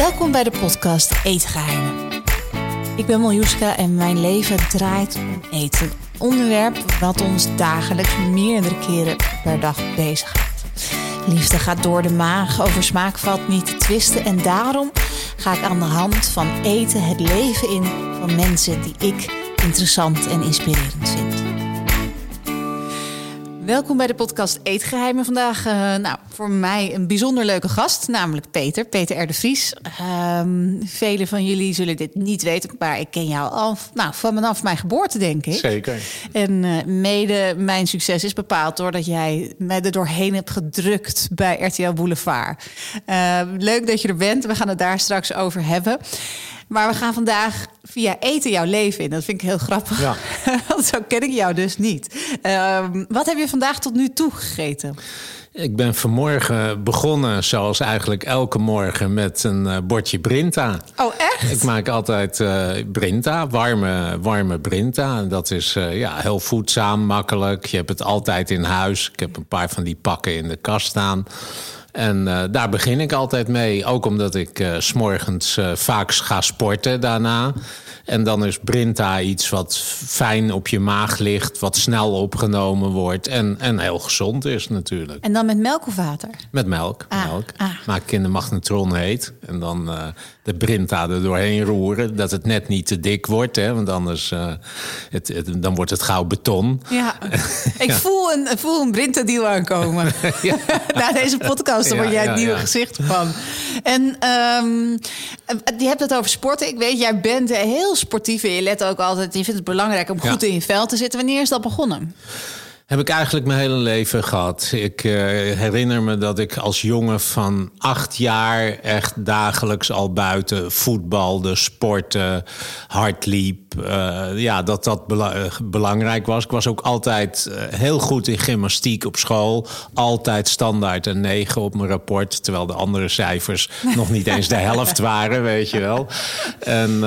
Welkom bij de podcast Eetgeheimen. Ik ben Miljuska en mijn leven draait om eten. Onderwerp wat ons dagelijks meerdere keren per dag bezighoudt. Liefde gaat door de maag, over smaak valt niet te twisten. En daarom ga ik aan de hand van eten het leven in van mensen die ik interessant en inspirerend vind. Welkom bij de podcast Eetgeheimen. Vandaag uh, nou, voor mij een bijzonder leuke gast, namelijk Peter, Peter R. de Vries. Um, velen van jullie zullen dit niet weten, maar ik ken jou al nou, vanaf mijn geboorte, denk ik. Zeker. En uh, mede mijn succes is bepaald doordat jij mij er doorheen hebt gedrukt bij RTL Boulevard. Uh, leuk dat je er bent, we gaan het daar straks over hebben. Maar we gaan vandaag via eten jouw leven in. Dat vind ik heel grappig. Ja. Want zo ken ik jou dus niet. Um, wat heb je vandaag tot nu toe gegeten? Ik ben vanmorgen begonnen, zoals eigenlijk elke morgen, met een uh, bordje Brinta. Oh, echt? Ik maak altijd uh, Brinta, warme, warme Brinta. Dat is uh, ja, heel voedzaam, makkelijk. Je hebt het altijd in huis. Ik heb een paar van die pakken in de kast staan. En uh, daar begin ik altijd mee. Ook omdat ik uh, s'morgens uh, vaak ga sporten daarna. En dan is Brinta iets wat fijn op je maag ligt, wat snel opgenomen wordt en, en heel gezond is natuurlijk. En dan met melk of water? Met melk. Ah, melk. Ah. Maak ik in de magnetron heet. En dan de Brinta er doorheen roeren. Dat het net niet te dik wordt, hè, want anders uh, het, het, dan wordt het gauw beton. Ja, ik ja. voel een, voel een Brinta-deal aankomen. ja. Na deze podcast, daar word jij het nieuwe gezicht van. En um, je hebt het over sporten. Ik weet, jij bent heel sportief en je let ook altijd... je vindt het belangrijk om goed in je vel te zitten. Wanneer is dat begonnen? Heb ik eigenlijk mijn hele leven gehad. Ik uh, herinner me dat ik als jongen van acht jaar echt dagelijks al buiten voetbalde, sportte, hard liep. Uh, ja, dat dat bela belangrijk was. Ik was ook altijd heel goed in gymnastiek op school. Altijd standaard een negen op mijn rapport. Terwijl de andere cijfers nog niet eens de helft waren, weet je wel. En,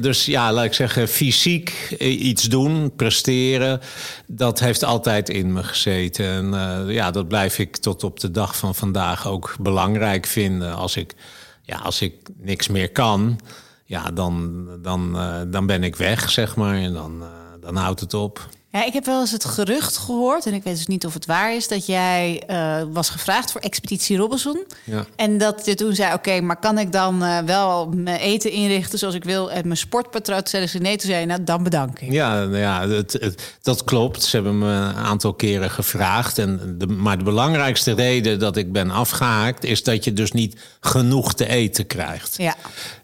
dus ja, laat ik zeggen, fysiek iets doen, presteren. Dat heeft altijd in me gezeten. En uh, ja, dat blijf ik tot op de dag van vandaag ook belangrijk vinden. Als ik, ja, als ik niks meer kan, ja, dan, dan, uh, dan ben ik weg, zeg maar. En dan, uh, dan houdt het op. Ja, ik heb wel eens het gerucht gehoord, en ik weet dus niet of het waar is, dat jij uh, was gevraagd voor Expeditie Robinson. Ja. En dat je toen zei: Oké, okay, maar kan ik dan uh, wel mijn eten inrichten zoals ik wil en mijn sportpatroon stellen? Ze nee, toen zei je, nou dan bedank ik. Ja, ja het, het, dat klopt. Ze hebben me een aantal keren gevraagd. En de, maar de belangrijkste reden dat ik ben afgehaakt, is dat je dus niet genoeg te eten krijgt. Ja.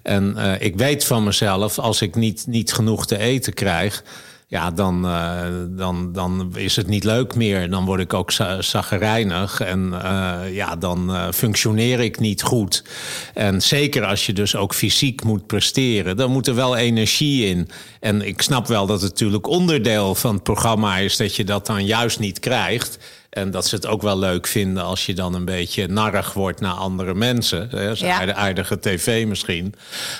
En uh, ik weet van mezelf, als ik niet, niet genoeg te eten krijg ja, dan, uh, dan, dan is het niet leuk meer. Dan word ik ook zaggerijnig en uh, ja, dan uh, functioneer ik niet goed. En zeker als je dus ook fysiek moet presteren, dan moet er wel energie in. En ik snap wel dat het natuurlijk onderdeel van het programma is dat je dat dan juist niet krijgt. En dat ze het ook wel leuk vinden als je dan een beetje narrig wordt naar andere mensen. Is ja. aardige tv misschien.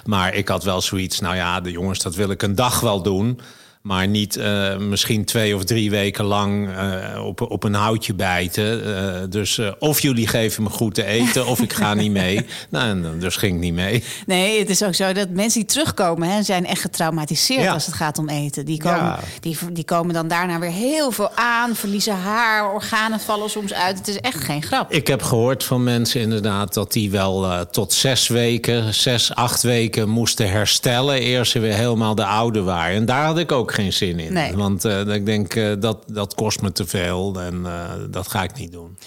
Maar ik had wel zoiets, nou ja, de jongens, dat wil ik een dag wel doen. Maar niet uh, misschien twee of drie weken lang uh, op, op een houtje bijten. Uh, dus of jullie geven me goed te eten of ik ga niet mee. Nou, dus ging ik niet mee. Nee, het is ook zo dat mensen die terugkomen... Hè, zijn echt getraumatiseerd ja. als het gaat om eten. Die komen, ja. die, die komen dan daarna weer heel veel aan. Verliezen haar, organen vallen soms uit. Het is echt geen grap. Ik heb gehoord van mensen inderdaad... dat die wel tot zes weken, zes, acht weken moesten herstellen... eer ze weer helemaal de oude waren. En daar had ik ook geen zin in. Nee. Want uh, ik denk, uh, dat, dat kost me te veel en uh, dat ga ik niet doen.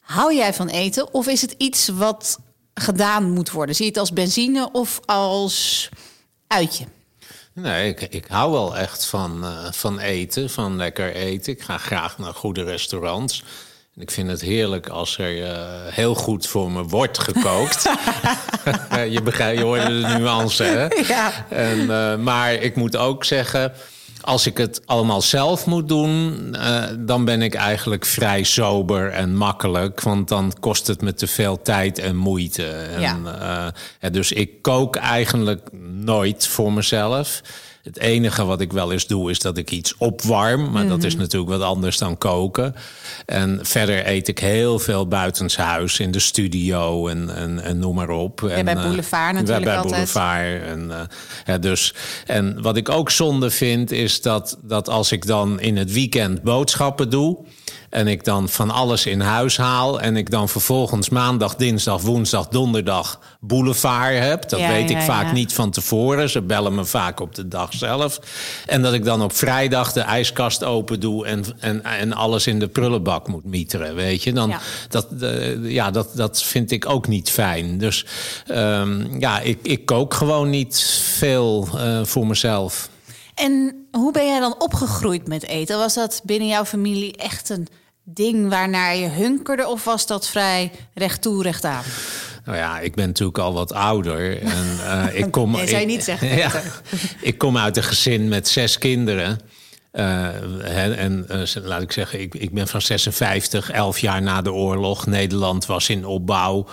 Hou jij van eten of is het iets wat gedaan moet worden? Zie je het als benzine of als uitje? Nee, ik, ik hou wel echt van, van eten, van lekker eten. Ik ga graag naar goede restaurants. Ik vind het heerlijk als er uh, heel goed voor me wordt gekookt. je, begrijpt, je hoort de nuance, hè? Ja. En, uh, maar ik moet ook zeggen, als ik het allemaal zelf moet doen, uh, dan ben ik eigenlijk vrij sober en makkelijk. Want dan kost het me te veel tijd en moeite. En, ja. dus ik kook eigenlijk nooit voor mezelf. Het enige wat ik wel eens doe, is dat ik iets opwarm. Maar dat is natuurlijk wat anders dan koken. En verder eet ik heel veel buitenshuis in de studio en, en, en noem maar op. en, bij eh, Boulevard natuurlijk bij altijd. Boulevard. En, uh, ja, dus, en wat ik ook zonde vind, is dat, dat als ik dan in het weekend boodschappen doe en ik dan van alles in huis haal. En ik dan vervolgens maandag, dinsdag, woensdag, donderdag boulevard heb. Dat Ja, weet ik ja, vaak ja. niet van tevoren. Ze bellen me vaak op de dag zelf. En dat ik dan op vrijdag de ijskast open doe en, en, en alles in de prullenbak moet mieteren. Weet je, dan, Ja. dat, eh, ja, dat, dat vind ik ook niet fijn. Dus ehm, ja, ik, ik kook gewoon niet veel eh, voor mezelf. En hoe ben jij dan opgegroeid met eten? Was dat binnen jouw familie echt een ding waarnaar je hunkerde? Of was dat vrij recht toe, recht aan? Nou ja, ik ben natuurlijk al wat ouder. En, eh, ik kom, Nee, zou je niet zeggen, Ja, ik kom uit een gezin met zes kinderen. Eh, hè, en eh, laat ik zeggen, ik, ik ben van 56, 11 jaar na de oorlog. Nederland was in opbouw.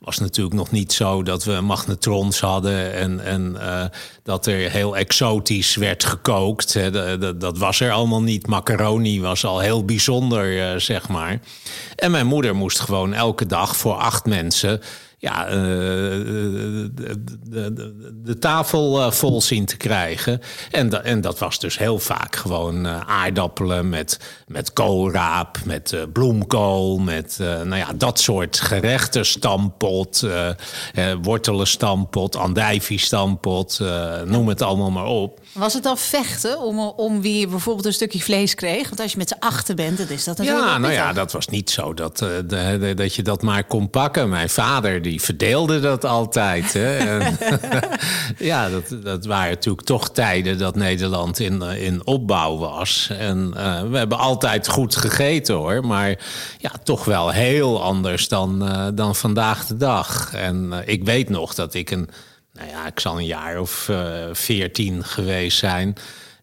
Was natuurlijk nog niet zo dat we magnetrons hadden en, en eh, dat er heel exotisch werd gekookt. Hè. Dat, dat, was er allemaal niet. Macaroni was al heel bijzonder, eh, zeg maar. En mijn moeder moest gewoon elke dag voor acht mensen ja, eh, de, de, de, tafel eh, vol zien te krijgen. En, en dat was dus heel vaak gewoon eh, aardappelen met, met koolraap, met bloemkool, met nou ja, dat soort gerechten. Stampot, wortelen stampot, andijvie stampot, noem het allemaal maar op. Was het dan vechten om, om wie bijvoorbeeld een stukje vlees kreeg? Want als je met z'n achten bent, dan is dat natuurlijk Ja, nou ja, dat was niet zo dat, eh, de, de- dat je dat maar kon pakken. Mijn vader die verdeelde dat altijd. Hè. En, ja, dat, dat waren natuurlijk toch tijden dat Nederland in, in opbouw was. En eh, we hebben altijd goed gegeten hoor. Maar ja, toch wel heel anders dan, eh, dan vandaag de dag. En ik weet nog dat ik een, nou ja, ik zal een jaar of eh, veertien geweest zijn.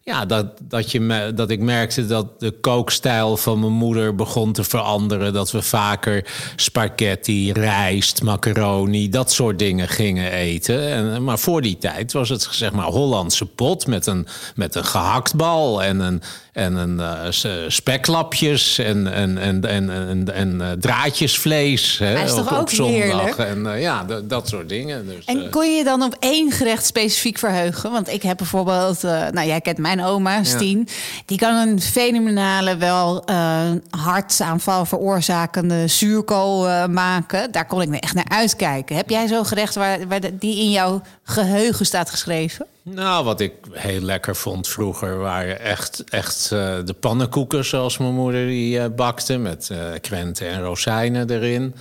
Ja, dat, dat, je me, dat ik merkte dat de kookstijl van mijn moeder begon te veranderen. Dat we vaker spaghetti, rijst, macaroni, dat soort dingen gingen eten. En, maar voor die tijd was het zeg maar Hollandse pot met een, met een gehaktbal en een, en een eh, speklapjes en, en, en, en, en, en, eh, draadjesvlees hè, Hij is toch op, op ook zondag. heerlijk? En eh, ja, dat, soort dingen. Dus, En kon je je dan op één gerecht specifiek verheugen? Want ik heb bijvoorbeeld, nou jij kent mijn oma, Stien. Die kan een fenomenale, wel eh hartaanval veroorzakende zuurkool eh, maken. Daar kon ik me echt naar uitkijken. Heb jij zo'n gerecht waar, die in jouw geheugen staat geschreven? Nou, wat ik heel lekker vond vroeger waren echt, echt eh, de pannenkoeken zoals mijn moeder die bakte. Met krenten en rozijnen erin.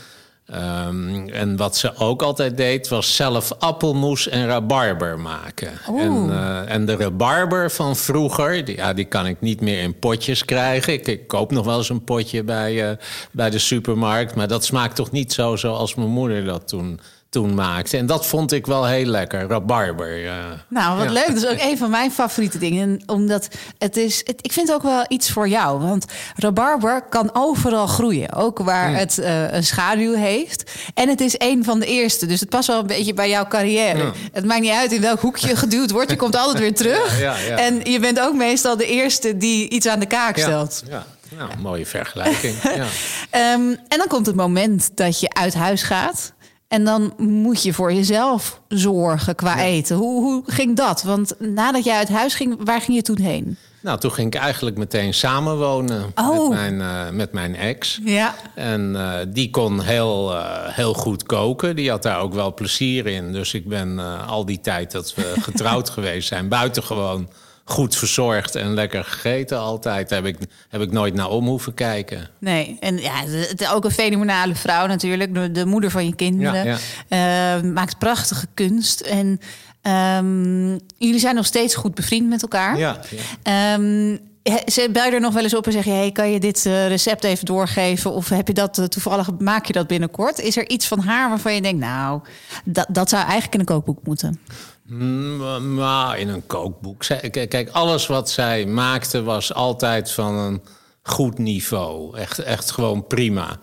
Ehm, en wat ze ook altijd deed, was zelf appelmoes en rabarber maken. En, eh, en de rabarber van vroeger, die, ja, die kan ik niet meer in potjes krijgen. Ik, ik koop nog wel eens een potje bij, eh, bij de supermarkt. Maar dat smaakt toch niet zo zoals mijn moeder dat toen, toen maakte. En dat vond ik wel heel lekker, rabarber. eh. Nou, wat Ja. leuk. Dat is ook een van mijn favoriete dingen. Omdat het is, het, ik vind het ook wel iets voor jou. Want rabarber kan overal groeien. Ook waar het eh, een schaduw heeft. En het is een van de eerste. Dus het past wel een beetje bij jouw carrière. Ja. Het maakt niet uit in welk hoekje je geduwd wordt. Je komt altijd weer terug. Ja, ja, ja. En je bent ook meestal de eerste die iets aan de kaak Ja, stelt. ja. Nou, mooie vergelijking. ja. Ehm, en dan komt het moment dat je uit huis gaat. En dan moet je voor jezelf zorgen qua eten. Hoe, hoe ging dat? Want nadat jij uit huis ging, waar ging je toen heen? Nou, toen ging ik eigenlijk meteen samenwonen Oh. met, mijn, eh, met mijn ex. Ja. En eh, die kon heel, eh, heel goed koken. Die had daar ook wel plezier in. Dus ik ben al die tijd dat we getrouwd geweest zijn... buitengewoon goed verzorgd en lekker gegeten altijd. Daar heb ik, heb ik nooit naar om hoeven kijken. Nee, en ja, het is ook een fenomenale vrouw natuurlijk. De, de moeder van je kinderen. Ja, Eh, maakt prachtige kunst. En ehm, jullie zijn nog steeds goed bevriend met elkaar. Ja, ja. Ehm, ze bel je er nog wel eens op en zeg je... Hey, kan je dit eh, recept even doorgeven? Of heb je dat eh, toevallig, maak je dat binnenkort? Is er iets van haar waarvan je denkt... nou, dat, dat zou eigenlijk in een kookboek moeten? Mm, Maar in een kookboek. Kijk, alles wat zij maakte was altijd van een goed niveau. Echt, echt gewoon prima.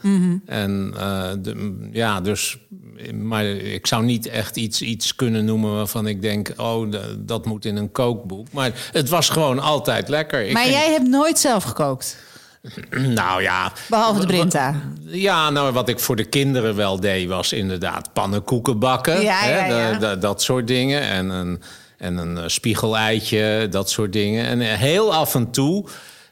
En eh, de, ja, dus. Maar ik zou niet echt iets, iets kunnen noemen waarvan ik denk: oh, dat moet in een kookboek. Maar het was gewoon altijd lekker. Maar jij hebt nooit zelf gekookt, Nou ja. behalve de Brinta. Ja, nou, wat ik voor de kinderen wel deed, was inderdaad pannenkoeken bakken. Ja, hè, ja, ja. dat soort dingen. En een, en een eh, spiegeleitje, dat soort dingen. En eh, heel af en toe.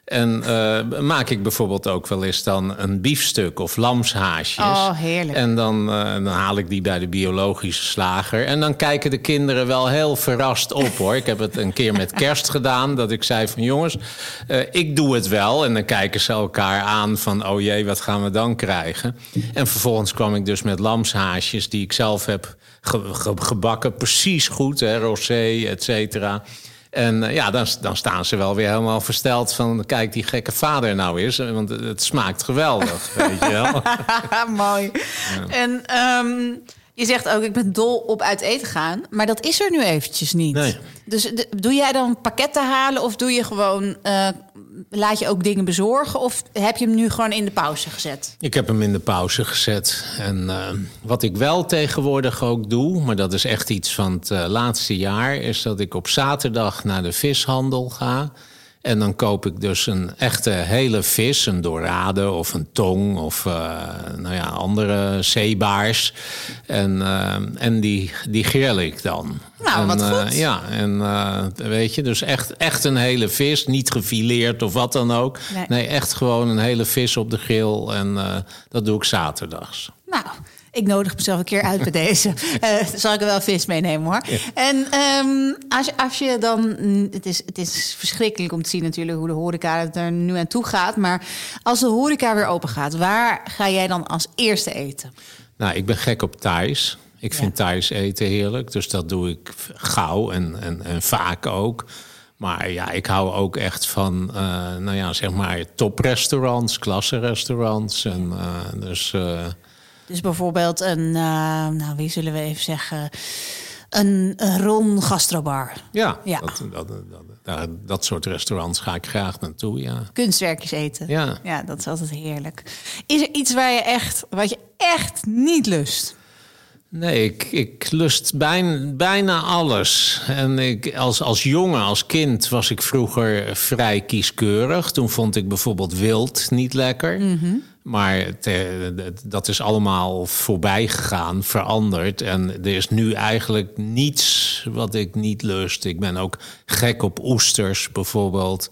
En eh, maak ik bijvoorbeeld ook wel eens dan een biefstuk of lamshaasjes. Oh, heerlijk. En dan, eh, dan haal ik die bij de biologische slager. En dan kijken de kinderen wel heel verrast op hoor. Ik heb het een keer met kerst gedaan. Dat ik zei van jongens, eh, ik doe het wel. En dan kijken ze elkaar aan van oh jee, wat gaan we dan krijgen? En vervolgens kwam ik dus met lamshaasjes die ik zelf heb ge- ge- gebakken. Precies goed, hè, rosé, et cetera. En eh, ja, dan, dan staan ze wel weer helemaal versteld van... kijk, die gekke vader nou eens, eh, want het smaakt geweldig, weet je wel. Mooi. En ehm, je zegt ook, ik ben dol op uit eten gaan. Maar dat is er nu eventjes niet. Nee. Dus doe jij dan pakketten halen of doe je gewoon... eh, laat je ook dingen bezorgen? Of heb je hem nu gewoon in de pauze gezet? Ik heb hem in de pauze gezet. En eh, wat ik wel tegenwoordig ook doe, maar dat is echt iets van het eh, laatste jaar, is dat ik op zaterdag naar de vishandel ga. En dan koop ik dus een echte hele vis, een dorade of een tong of eh, nou ja, andere zeebaars. En, eh, en die, die grill ik dan. Nou, en, wat eh, goed. ja, en weet je, dus echt, echt een hele vis, niet gefileerd of wat dan ook. Nee. Nee, echt gewoon een hele vis op de grill. En dat doe ik zaterdags. Nou, ik nodig mezelf een keer uit bij deze. Eh zal ik er wel vis meenemen hoor. En ehm, als, je, als je dan... mm, Het is, het is verschrikkelijk om te zien natuurlijk hoe de horeca er nu aan toe gaat. Maar als de horeca weer open gaat, waar ga jij dan als eerste eten? Nou, ik ben gek op Thais. Ik vind Thais eten heerlijk. Dus dat doe ik gauw en, en, en vaak ook. Maar ja, ik hou ook echt van, eh, nou ja, zeg maar toprestaurants, klasserestaurants. En eh, dus... Dus bijvoorbeeld een, eh, nou wie zullen we even zeggen, een, een Ron gastrobar. ja, Ja. Dat, dat, dat, dat soort restaurants ga ik graag naartoe, ja. Kunstwerkjes eten. Ja. ja, dat is altijd heerlijk. Is er iets waar je echt, wat je echt niet lust? Nee, ik, ik lust bijna, bijna alles. En ik, als, als jongen, als kind, was ik vroeger vrij kieskeurig. Toen vond ik bijvoorbeeld wild niet lekker. Maar dat is allemaal voorbij gegaan, veranderd. En er is nu eigenlijk niets wat ik niet lust. Ik ben ook gek op oesters bijvoorbeeld.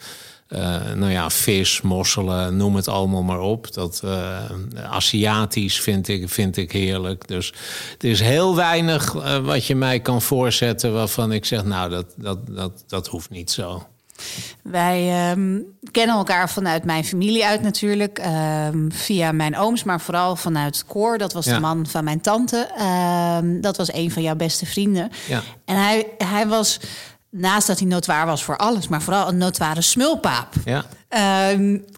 Eh, nou ja, vis, mosselen, noem het allemaal maar op. Dat eh, Aziatisch vind ik, vind ik heerlijk. Dus er is heel weinig eh, wat je mij kan voorzetten waarvan ik zeg, nou, dat, dat, dat, dat hoeft niet zo. Wij ehm, kennen elkaar vanuit mijn familie uit natuurlijk. ehm, via mijn ooms, maar vooral vanuit Cor. Dat was de man van mijn tante. Ehm, dat was een van jouw beste vrienden. Ja. En hij, hij was, naast dat hij notoir was voor alles... maar vooral een notoire smulpaap. Ja.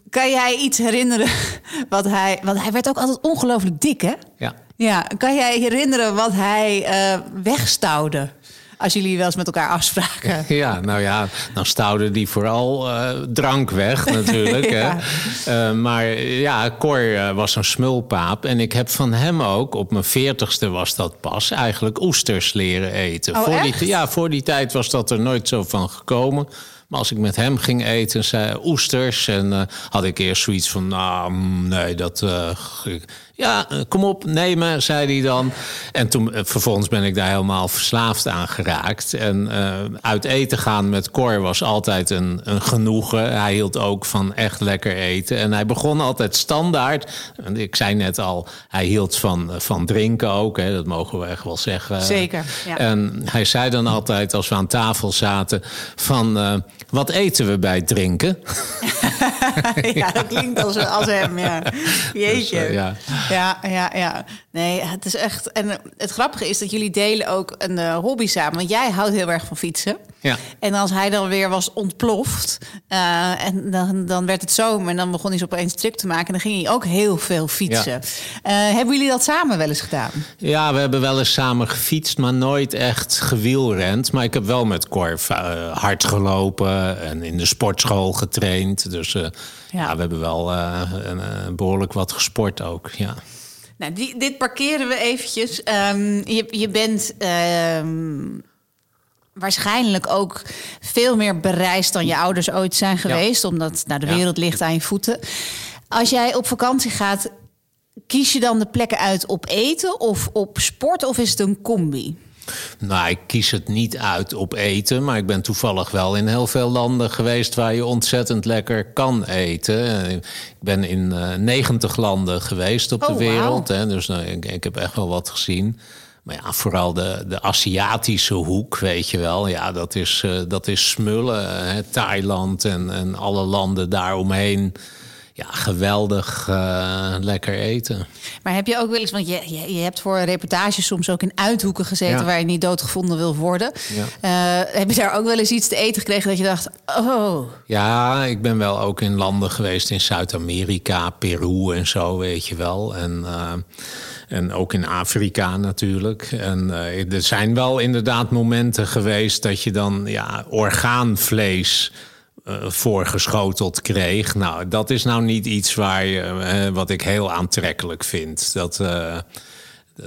Kan jij iets herinneren wat hij... Want hij werd ook altijd ongelooflijk dik, hè? Ja. Ja, kan jij herinneren wat hij eh wegstouwde... als jullie wel eens met elkaar afspraken? Ja, nou ja, dan stouwde die vooral eh, drank weg natuurlijk. Ja. hè. Eh, maar ja, Cor eh, was een smulpaap. En ik heb van hem ook, op mijn veertigste was dat pas... eigenlijk oesters leren eten. Oh, voor echt? Die, ja, voor die tijd was dat er nooit zo van gekomen. Maar als ik met hem ging eten, zei oesters. En eh, had ik eerst zoiets van, nou, mm, nee, dat... eh, ja, eh, kom op, nemen, zei hij dan. En toen, vervolgens ben ik daar helemaal verslaafd aan geraakt. En uit eten gaan met Cor was altijd een, een genoegen. Hij hield ook van echt lekker eten. En hij begon altijd standaard. Ik zei net al, hij hield van, van drinken ook. Hè, dat mogen we echt wel zeggen. Zeker, ja. En hij zei dan altijd, als we aan tafel zaten... van, wat eten we bij het drinken? ja, dat klinkt als, als hem, ja. Jeetje. Dus, eh, ja. ja, ja, ja. Nee, het is echt... En het grappige is dat jullie delen ook een eh, hobby samen. Want jij houdt heel erg van fietsen. Ja. En als hij dan weer was ontploft... eh, en dan, dan werd het zomer en dan begon hij zo opeens druk te maken... en dan ging hij ook heel veel fietsen. Hebben jullie dat samen wel eens gedaan? Ja, we hebben wel eens samen gefietst, maar nooit echt gewielrend. Maar ik heb wel met Cor eh, hard gelopen en in de sportschool getraind. Dus eh, ja. we hebben wel een, behoorlijk wat gesport ook, ja. Nou, die, dit parkeren we eventjes. Ehm, je, je bent ehm, waarschijnlijk ook veel meer bereisd dan je ouders ooit zijn geweest. Omdat nou, de wereld ligt aan je voeten. Als jij op vakantie gaat, kies je dan de plekken uit op eten of op sport of is het een combi? Nou, ik kies het niet uit op eten, maar ik ben toevallig wel in heel veel landen geweest waar je ontzettend lekker kan eten. Ik ben in uh, eh, 90 landen geweest op de oh, wereld, hè, dus nou, ik, ik, heb echt wel wat gezien. Maar ja, vooral de, de Aziatische hoek, weet je wel. Ja, dat is, uh, dat is smullen. Hè? Thailand en, en alle landen daaromheen ja, geweldig uh, lekker eten. Maar heb je ook wel eens, want je, je, je hebt voor reportages soms ook in uithoeken gezeten waar je niet doodgevonden wil worden. Ja. Uh, heb je daar ook wel eens iets te eten gekregen dat je dacht, oh. Ja, ik ben wel ook in landen geweest in Zuid-Amerika, Peru en zo, weet je wel. En, uh, en ook in Afrika natuurlijk. En er zijn wel inderdaad momenten geweest dat je dan ja, orgaanvlees voorgeschoteld kreeg. Nou, dat is nou niet iets waar je, uh, wat ik heel aantrekkelijk vind. Dat. Uh,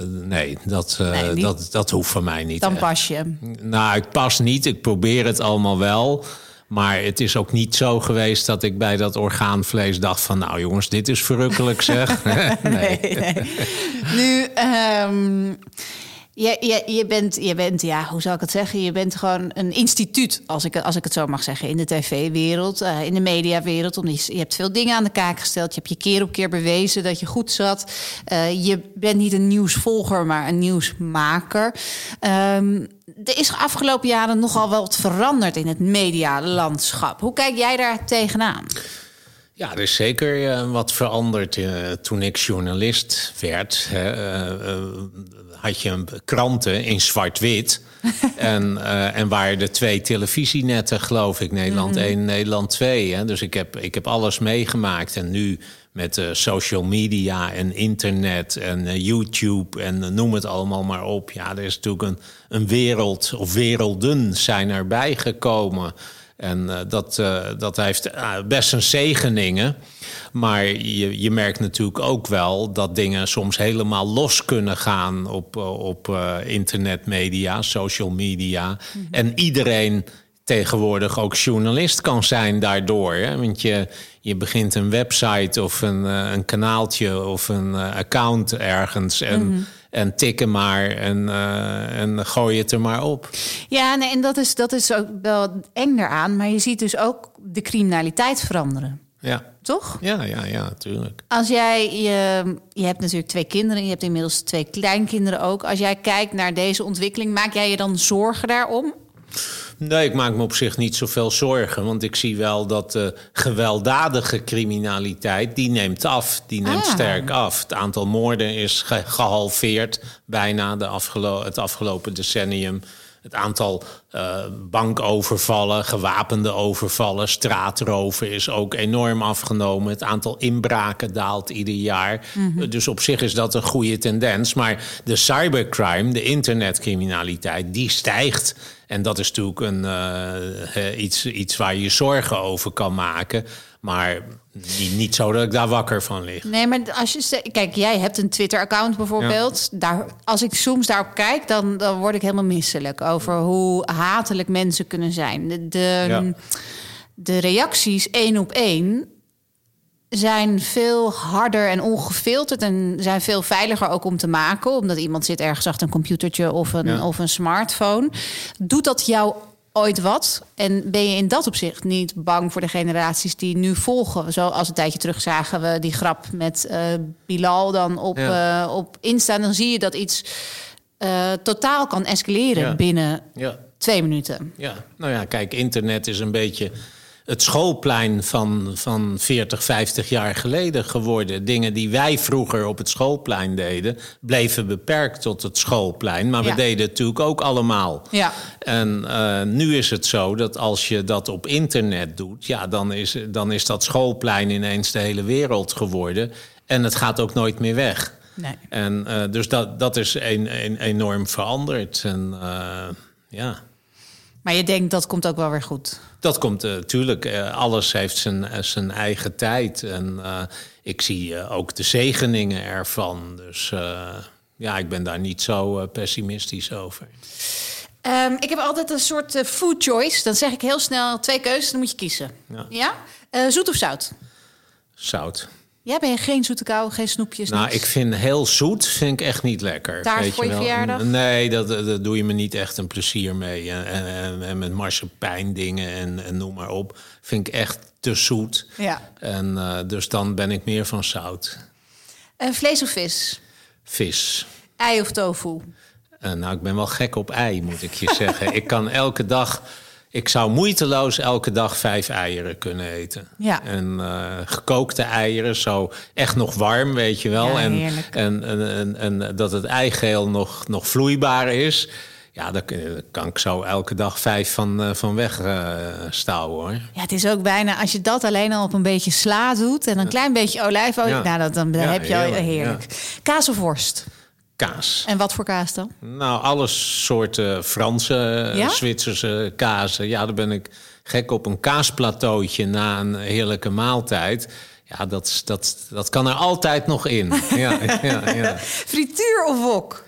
nee, dat, nee, dat, dat hoeft van mij niet. Dan pas je. Nou, ik pas niet. Ik probeer het allemaal wel. Maar het is ook niet zo geweest dat ik bij dat orgaanvlees dacht van... nou jongens, dit is verrukkelijk zeg. nee. nee, nee. Nu, um, je, je, je, bent, je bent, ja, hoe zou ik het zeggen? Je bent gewoon een instituut, als ik, als ik het zo mag zeggen, in de tv-wereld, uh, in de mediawereld. Je, hebt veel dingen aan de kaak gesteld. Je hebt je keer op keer bewezen dat je goed zat. Uh, je bent niet een nieuwsvolger, maar een nieuwsmaker. Um, er is afgelopen jaren nogal wat veranderd in het medialandschap. Hoe kijk jij daar tegenaan? Ja, er is zeker uh, wat veranderd toen ik journalist werd. Hè, had je kranten in zwart-wit. en, uh, en waren er twee televisienetten, geloof ik. Nederland 1 mm. Nederland 2. Hè? Dus ik heb, ik heb alles meegemaakt. En nu met uh, social media en internet en uh, YouTube en noem het allemaal maar op. Ja, er is natuurlijk een, een wereld of werelden zijn erbij gekomen. En uh, dat, dat heeft best een zegeningen. Maar je, je merkt natuurlijk ook wel dat dingen soms helemaal los kunnen gaan op, op internetmedia, social media. Mhm. En iedereen tegenwoordig ook journalist kan zijn daardoor. Hè? Want je, je begint een website of een, een kanaaltje of een account ergens. En, mm -hmm. En tikken maar en, uh, en gooi het er maar op. Ja, nee, en dat is, dat is ook wel eng eraan. Maar je ziet dus ook de criminaliteit veranderen. Ja. Toch? Ja, ja, ja, natuurlijk. Als jij, je, je hebt natuurlijk twee kinderen, je hebt inmiddels twee kleinkinderen ook. Als jij kijkt naar deze ontwikkeling, maak jij je dan zorgen daarom? Nee, ik maak me op zich niet zoveel zorgen. Want ik zie wel dat de gewelddadige criminaliteit, die neemt af. Die neemt ah. sterk af. Het aantal moorden is gehalveerd bijna de afgelo het afgelopen decennium. Het aantal uh, bankovervallen, gewapende overvallen, straatroven is ook enorm afgenomen. Het aantal inbraken daalt ieder jaar. Mhm. Dus op zich is dat een goede tendens. Maar de cybercrime, de internetcriminaliteit, die stijgt. En dat is natuurlijk een, uh, iets, iets waar je je zorgen over kan maken. Maar niet, niet zo dat ik daar wakker van lig. Nee, maar als je. Kijk, jij hebt een Twitter-account bijvoorbeeld. Daar, als ik soms daarop kijk, dan, dan word ik helemaal misselijk over hoe hatelijk mensen kunnen zijn. De, de, de reacties één op één zijn veel harder en ongefilterd en zijn veel veiliger ook om te maken, omdat iemand zit ergens achter een computertje of een, of een smartphone. Doet dat jou ooit wat? En ben je in dat opzicht niet bang voor de generaties die nu volgen? Zoals een tijdje terug zagen we die grap met uh, Bilal dan op, ja. uh, op Insta. Dan zie je dat iets uh, totaal kan escaleren binnen twee minuten. Ja, nou ja, kijk, internet is een beetje het schoolplein van, van 40, 50 jaar geleden geworden. Dingen die wij vroeger op het schoolplein deden, bleven beperkt tot het schoolplein. Maar we deden het natuurlijk ook allemaal. Ja. En uh, nu is het zo dat als je dat op internet doet, ja, dan is, dan is dat schoolplein ineens de hele wereld geworden. En het gaat ook nooit meer weg. Nee. En uh, dus dat, dat is een, een, enorm veranderd. En uh, ja. Maar je denkt dat komt ook wel weer goed. Dat komt natuurlijk. Uh, alles heeft zijn, uh, zijn eigen tijd. En uh, ik zie ook de zegeningen ervan. Dus ja, ik ben daar niet zo pessimistisch over. Um, ik heb altijd een soort food choice. Dan zeg ik heel snel twee keuzes, dan moet je kiezen. Ja? ja? zoet of zout? Zout. Ja, ben je geen zoete kou, geen snoepjes? Nou, ik vind heel zoet vind ik echt niet lekker. Taart weet voor je, verjaardag? Nee, dat, dat doe je me niet echt een plezier mee. En, en, en met marsepein dingen en, en noem maar op. Vind ik echt te zoet. Ja. En uh, dus dan ben ik meer van zout. En vlees of vis? Vis. Ei of tofu? Uh, nou, ik ben wel gek op ei, moet ik je zeggen. Ik kan elke dag ik zou moeiteloos elke dag vijf eieren kunnen eten. Ja. En uh, gekookte eieren, zo echt nog warm, weet je wel. Ja, en, en, en, en, en, dat het eigeel nog, nog vloeibaar is. Ja, daar kan ik zo elke dag vijf van, uh, van weg uh, stouwen hoor. Ja, het is ook bijna, als je dat alleen al op een beetje sla doet... en een klein beetje olijfolie, ja. nou, dat, dan, dan heb je al heerlijk. Kaas of worst? Kaas. En wat voor kaas dan? Nou, alle soorten Franse, ja? Zwitserse kazen. Ja, daar ben ik gek op. Een kaasplateautje na een heerlijke maaltijd. Ja, dat, dat, dat kan er altijd nog in. ja, ja, ja. Frituur of wok?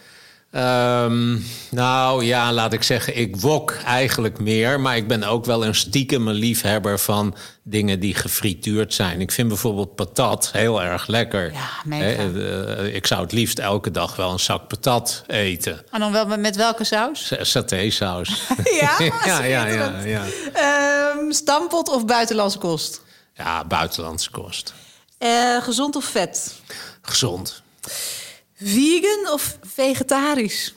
Um, nou ja, laat ik zeggen, ik wok eigenlijk meer. Maar ik ben ook wel een stiekeme liefhebber van dingen die gefrituurd zijn. Ik vind bijvoorbeeld patat heel erg lekker. Ja, mega. Uh, ik zou het liefst elke dag wel een zak patat eten. En dan wel met welke saus? Satésaus. ja, ja, ja, ja, ja. Um, stampot of buitenlandse kost? Ja, buitenlandse kost. Uh, gezond of vet? Gezond. Vegan of vegetarisch?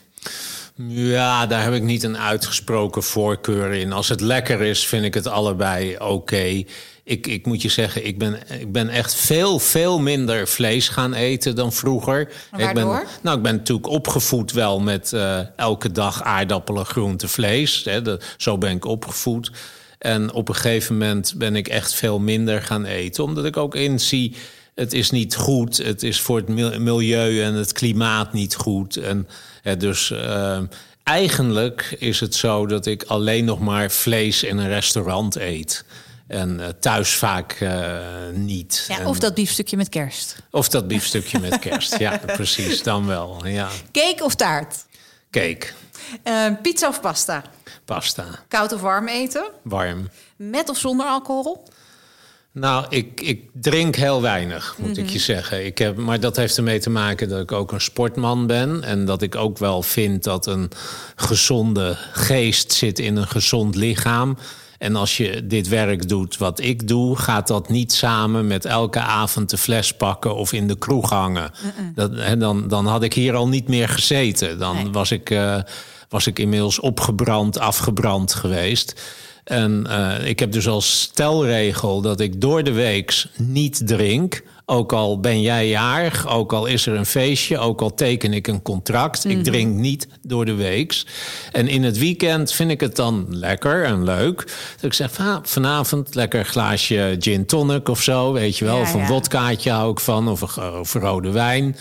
Ja, daar heb ik niet een uitgesproken voorkeur in. Als het lekker is, vind ik het allebei oké. Ik, ik moet je zeggen, ik ben, ik ben echt veel, veel minder vlees gaan eten dan vroeger. Ik ben, nou, ik ben natuurlijk opgevoed wel met uh, elke dag aardappelen, groente, vlees. Hè, de, zo ben ik opgevoed. En op een gegeven moment ben ik echt veel minder gaan eten. Omdat ik ook inzie het is niet goed. Het is voor het milieu en het klimaat niet goed. En dus uh, eigenlijk is het zo dat ik alleen nog maar vlees in een restaurant eet. En uh, thuis vaak uh, niet. Ja, of dat biefstukje met kerst. Of dat biefstukje met kerst, ja, precies, dan wel. Ja. Cake of taart? Cake. pizza of pasta? Pasta. Koud of warm eten? Warm. Met of zonder alcohol? Nou, ik, ik drink heel weinig, moet ik je zeggen. Ik heb, maar dat heeft ermee te maken dat ik ook een sportman ben. En dat ik ook wel vind dat een gezonde geest zit in een gezond lichaam. En als je dit werk doet wat ik doe, gaat dat niet samen met elke avond de fles pakken of in de kroeg hangen. Dat, en dan, dan had ik hier al niet meer gezeten. Dan Nee. was, ik, eh, was ik inmiddels opgebrand, afgebrand geweest. En uh, ik heb dus als stelregel dat ik door de week niet drink. Ook al ben jij jarig, ook al is er een feestje, ook al teken ik een contract. Ik drink niet door de week. En in het weekend vind ik het dan lekker en leuk. Dat ik zeg, ah, vanavond lekker glaasje gin tonic of zo, weet je wel. Ja, of een ja. wodkaatje hou ik van, of, een, of rode wijn.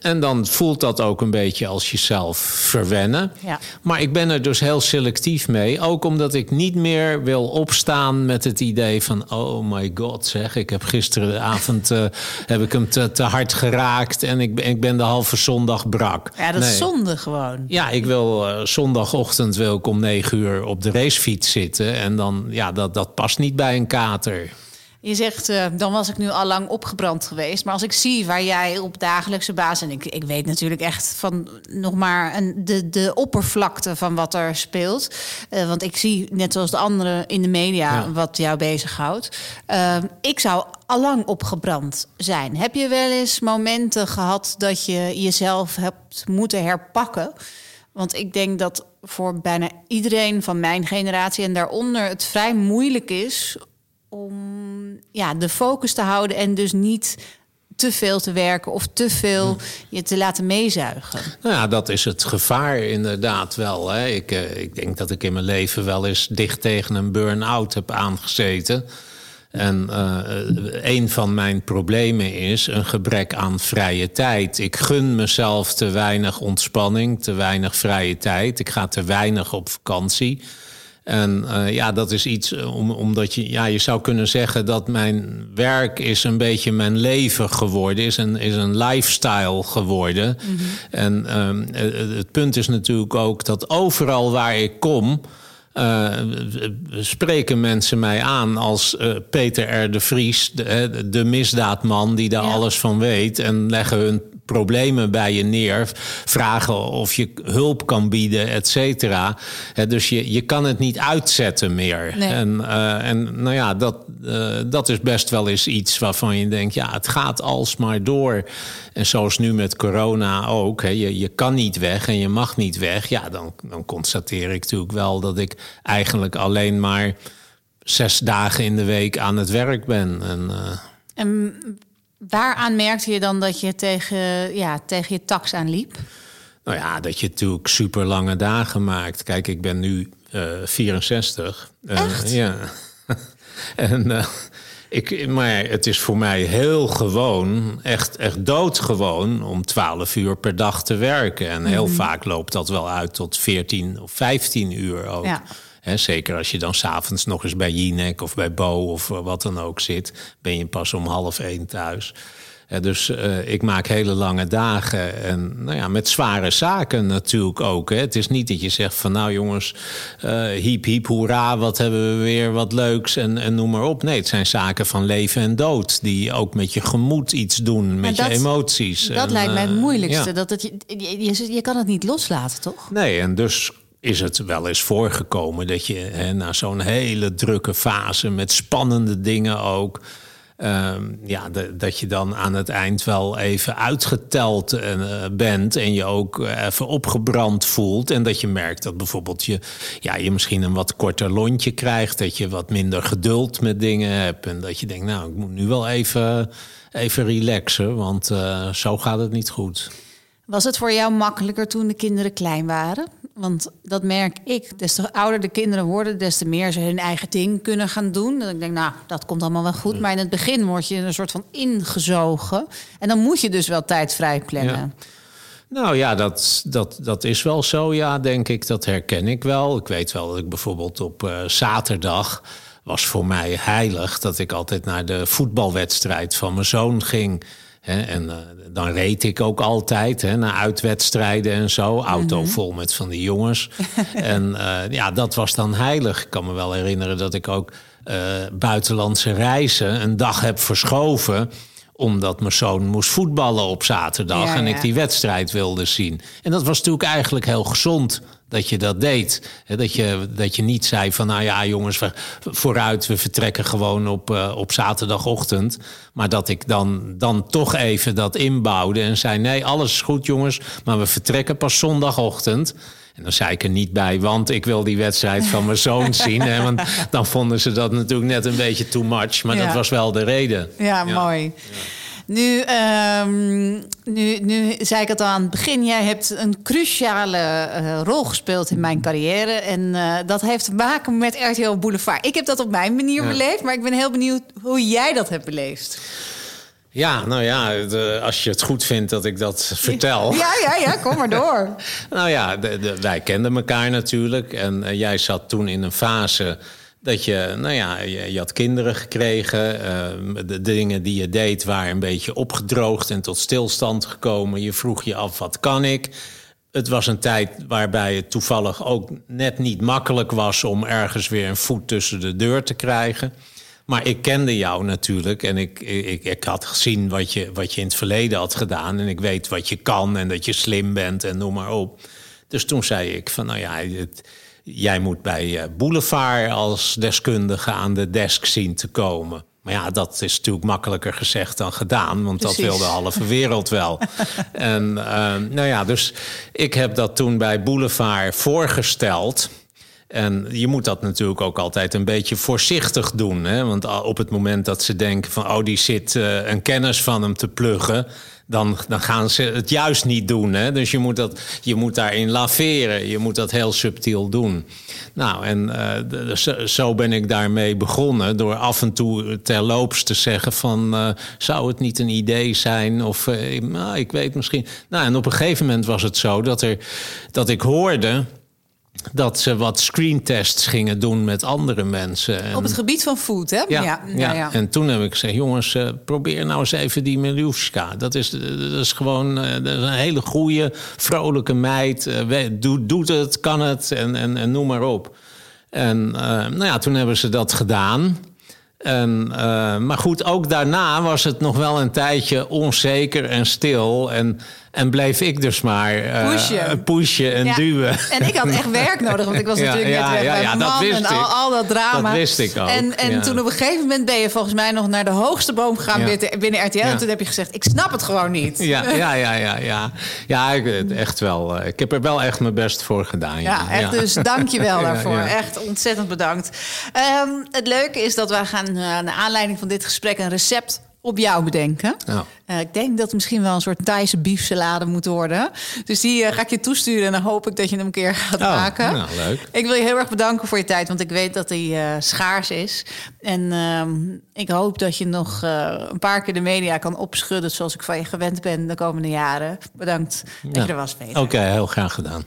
En dan voelt dat ook een beetje als jezelf verwennen. Ja. Maar ik ben er dus heel selectief mee. Ook omdat ik niet meer wil opstaan met het idee van... oh my god, zeg, ik heb gisteravond uh, heb ik hem te, te, hard geraakt... en ik, ik ben de halve zondag brak. Ja, dat nee. is zonde gewoon. Ja, ik wil uh, zondagochtend wil ik om negen uur op de racefiets zitten... en dan, ja, dat, dat past niet bij een kater. Je zegt, uh, dan was ik nu al lang opgebrand geweest. Maar als ik zie waar jij op dagelijkse basis... en ik, ik weet natuurlijk echt van nog maar een, de, de oppervlakte van wat er speelt. Uh, want ik zie, net zoals de anderen in de media, ja. wat jou bezighoudt. Uh, ik zou allang opgebrand zijn. Heb je wel eens momenten gehad dat je jezelf hebt moeten herpakken... Want ik denk dat voor bijna iedereen van mijn generatie en daaronder het vrij moeilijk is om ja, de focus te houden en dus niet te veel te werken of te veel je te laten meezuigen. Nou ja, dat is het gevaar inderdaad wel. Hè. Ik, uh, ik denk dat ik in mijn leven wel eens dicht tegen een burn-out heb aangezeten. En uh, een van mijn problemen is een gebrek aan vrije tijd. Ik gun mezelf te weinig ontspanning, te weinig vrije tijd. Ik ga te weinig op vakantie. En uh, ja, dat is iets om, omdat je, ja, je zou kunnen zeggen dat mijn werk is een beetje mijn leven geworden, is een, is een lifestyle geworden. Mm -hmm. En uh, het punt is natuurlijk ook dat overal waar ik kom, uh, spreken mensen mij aan als uh, Peter R. de Vries, de, de misdaadman die daar ja. alles van weet, en leggen hun problemen bij je neer, vragen of je hulp kan bieden, et cetera. Dus je, je kan het niet uitzetten meer. Nee. En, uh, en nou ja, dat, uh, dat is best wel eens iets waarvan je denkt, ja, het gaat alsmaar door. En zoals nu met corona ook, hè, je, je kan niet weg en je mag niet weg. Ja, dan, dan constateer ik natuurlijk wel dat ik eigenlijk alleen maar zes dagen in de week aan het werk ben. En, uh, en Waaraan merkte je dan dat je tegen, ja, tegen je tax aanliep? Nou ja, dat je natuurlijk super lange dagen maakt. Kijk, ik ben nu uh, 64. Echt? Uh, ja. En, uh, ik, maar het is voor mij heel gewoon, echt, echt doodgewoon... om 12 uur per dag te werken. En heel mm -hmm. vaak loopt dat wel uit tot 14 of 15 uur ook. Ja. He, zeker als je dan s'avonds nog eens bij Jinek of bij Bo of wat dan ook zit, ben je pas om half één thuis. Dus uh, ik maak hele lange dagen en nou ja, met zware zaken natuurlijk ook. Hè. Het is niet dat je zegt van nou jongens, uh, hiep hiep hoera, wat hebben we weer, wat leuks en, en noem maar op. Nee, het zijn zaken van leven en dood die ook met je gemoed iets doen, met dat, je emoties. Dat en, lijkt mij het uh, moeilijkste, ja. dat het, je, je, je kan het niet loslaten, toch? Nee, en dus is het wel eens voorgekomen dat je hè, na zo'n hele drukke fase met spannende dingen ook. Um, ja, dat je dan aan het eind wel even uitgeteld uh, bent en je ook even opgebrand voelt. En dat je merkt dat bijvoorbeeld je, ja, je misschien een wat korter lontje krijgt. Dat je wat minder geduld met dingen hebt. En dat je denkt, nou, ik moet nu wel even, even relaxen, want uh, zo gaat het niet goed. Was het voor jou makkelijker toen de kinderen klein waren? Want dat merk ik. Des te ouder de kinderen worden, des te meer ze hun eigen ding kunnen gaan doen. Dat ik denk, nou, dat komt allemaal wel goed. Maar in het begin word je een soort van ingezogen. En dan moet je dus wel tijd vrij plannen. Ja. Nou ja, dat, dat, dat is wel zo, ja, denk ik. Dat herken ik wel. Ik weet wel dat ik bijvoorbeeld op uh, zaterdag was voor mij heilig dat ik altijd naar de voetbalwedstrijd van mijn zoon ging. He, en uh, dan reed ik ook altijd he, naar uitwedstrijden en zo. Auto mm -hmm. vol met van die jongens. en uh, ja, dat was dan heilig. Ik kan me wel herinneren dat ik ook uh, buitenlandse reizen een dag heb verschoven omdat mijn zoon moest voetballen op zaterdag ja, en ik die wedstrijd wilde zien. En dat was natuurlijk eigenlijk heel gezond dat je dat deed. Dat je, dat je niet zei van, nou ja, jongens, we, vooruit, we vertrekken gewoon op, uh, op zaterdagochtend. Maar dat ik dan, dan toch even dat inbouwde en zei, nee, alles is goed, jongens, maar we vertrekken pas zondagochtend. En dan zei ik er niet bij, want ik wil die wedstrijd van mijn zoon zien. Hè, want dan vonden ze dat natuurlijk net een beetje too much. Maar ja. dat was wel de reden. Ja, ja. mooi. Ja. Nu, um, nu, nu zei ik het al aan het begin. Jij hebt een cruciale uh, rol gespeeld in mijn carrière. En uh, dat heeft te maken met RTL Boulevard. Ik heb dat op mijn manier ja. beleefd. Maar ik ben heel benieuwd hoe jij dat hebt beleefd. Ja, nou ja, de, als je het goed vindt dat ik dat vertel. Ja, ja, ja, kom maar door. nou ja, de, de, wij kenden elkaar natuurlijk. En uh, jij zat toen in een fase dat je, nou ja, je, had kinderen gekregen. De, de dingen die je deed waren een beetje opgedroogd en tot stilstand gekomen. Je vroeg je af, wat kan ik? Het was een tijd waarbij het toevallig ook net niet makkelijk was... om ergens weer een voet tussen de deur te krijgen. Maar ik kende jou natuurlijk en ik, ik, ik had gezien wat je, wat je in het verleden had gedaan. En ik weet wat je kan en dat je slim bent en noem maar op. Dus toen zei ik van, nou ja... Het, jij moet bij Boulevard als deskundige aan de desk zien te komen. Maar ja, dat is natuurlijk makkelijker gezegd dan gedaan, want Precies. dat wil de halve wereld wel. en uh, nou ja, dus ik heb dat toen bij Boulevard voorgesteld. En je moet dat natuurlijk ook altijd een beetje voorzichtig doen. Hè? Want op het moment dat ze denken van... oh, die zit uh, een kennis van hem te pluggen dan, dan gaan ze het juist niet doen. Hè? Dus je moet, dat, je moet daarin laveren. Je moet dat heel subtiel doen. Nou, en uh, zo, ben ik daarmee begonnen. Door af en toe terloops te zeggen van... Uh, zou het niet een idee zijn? Of uh, nou, ik weet misschien... Nou, en op een gegeven moment was het zo dat, er, dat ik hoorde dat ze wat screentests gingen doen met andere mensen. En, Op het gebied van food, hè? ja, ja, en toen heb ik gezegd: jongens, eh, probeer nou eens even die Miljuska. Dat is, dat is gewoon eh, dat is een hele goede, vrolijke meid. Eh, we- doet, doet het, kan het en, en, en noem maar op. En eh, nou ja, toen hebben ze dat gedaan. En, eh, maar goed, ook daarna was het nog wel een tijdje onzeker en stil. En, en bleef ik dus maar eh, Pushen. pushen en Ja. duwen. En ik had echt werk nodig, want ik was Ja, natuurlijk ja, net weg ja, bij ja, mijn dat man wist en al, al dat drama. Dat wist ik ook, En, en toen op een gegeven moment ben je volgens mij nog naar de hoogste boom gegaan binnen, RTL. En toen heb je gezegd, ik snap het gewoon niet. Ja, ja, ja, ja, ja. Ja, ik, echt wel. eh, Ik heb er wel echt mijn best voor gedaan. Ja, echt. Dus dank je wel daarvoor. Echt ontzettend bedankt. Ehm, het leuke is dat wij gaan eh, naar aanleiding van dit gesprek een recept op jou bedenken. Ja. Eh, ik denk dat het misschien wel een soort Thaise biefsalade moet worden. Dus die eh, ga ik je toesturen en dan hoop ik dat je hem een keer gaat Oh, maken. nou, leuk. Ik wil je heel erg bedanken voor je tijd, want ik weet dat die eh, schaars is. En ehm, ik hoop dat je nog een paar keer de media kan opschudden... zoals ik van je gewend ben de komende jaren. Bedankt dat je er was, Peter. Oké, heel graag gedaan.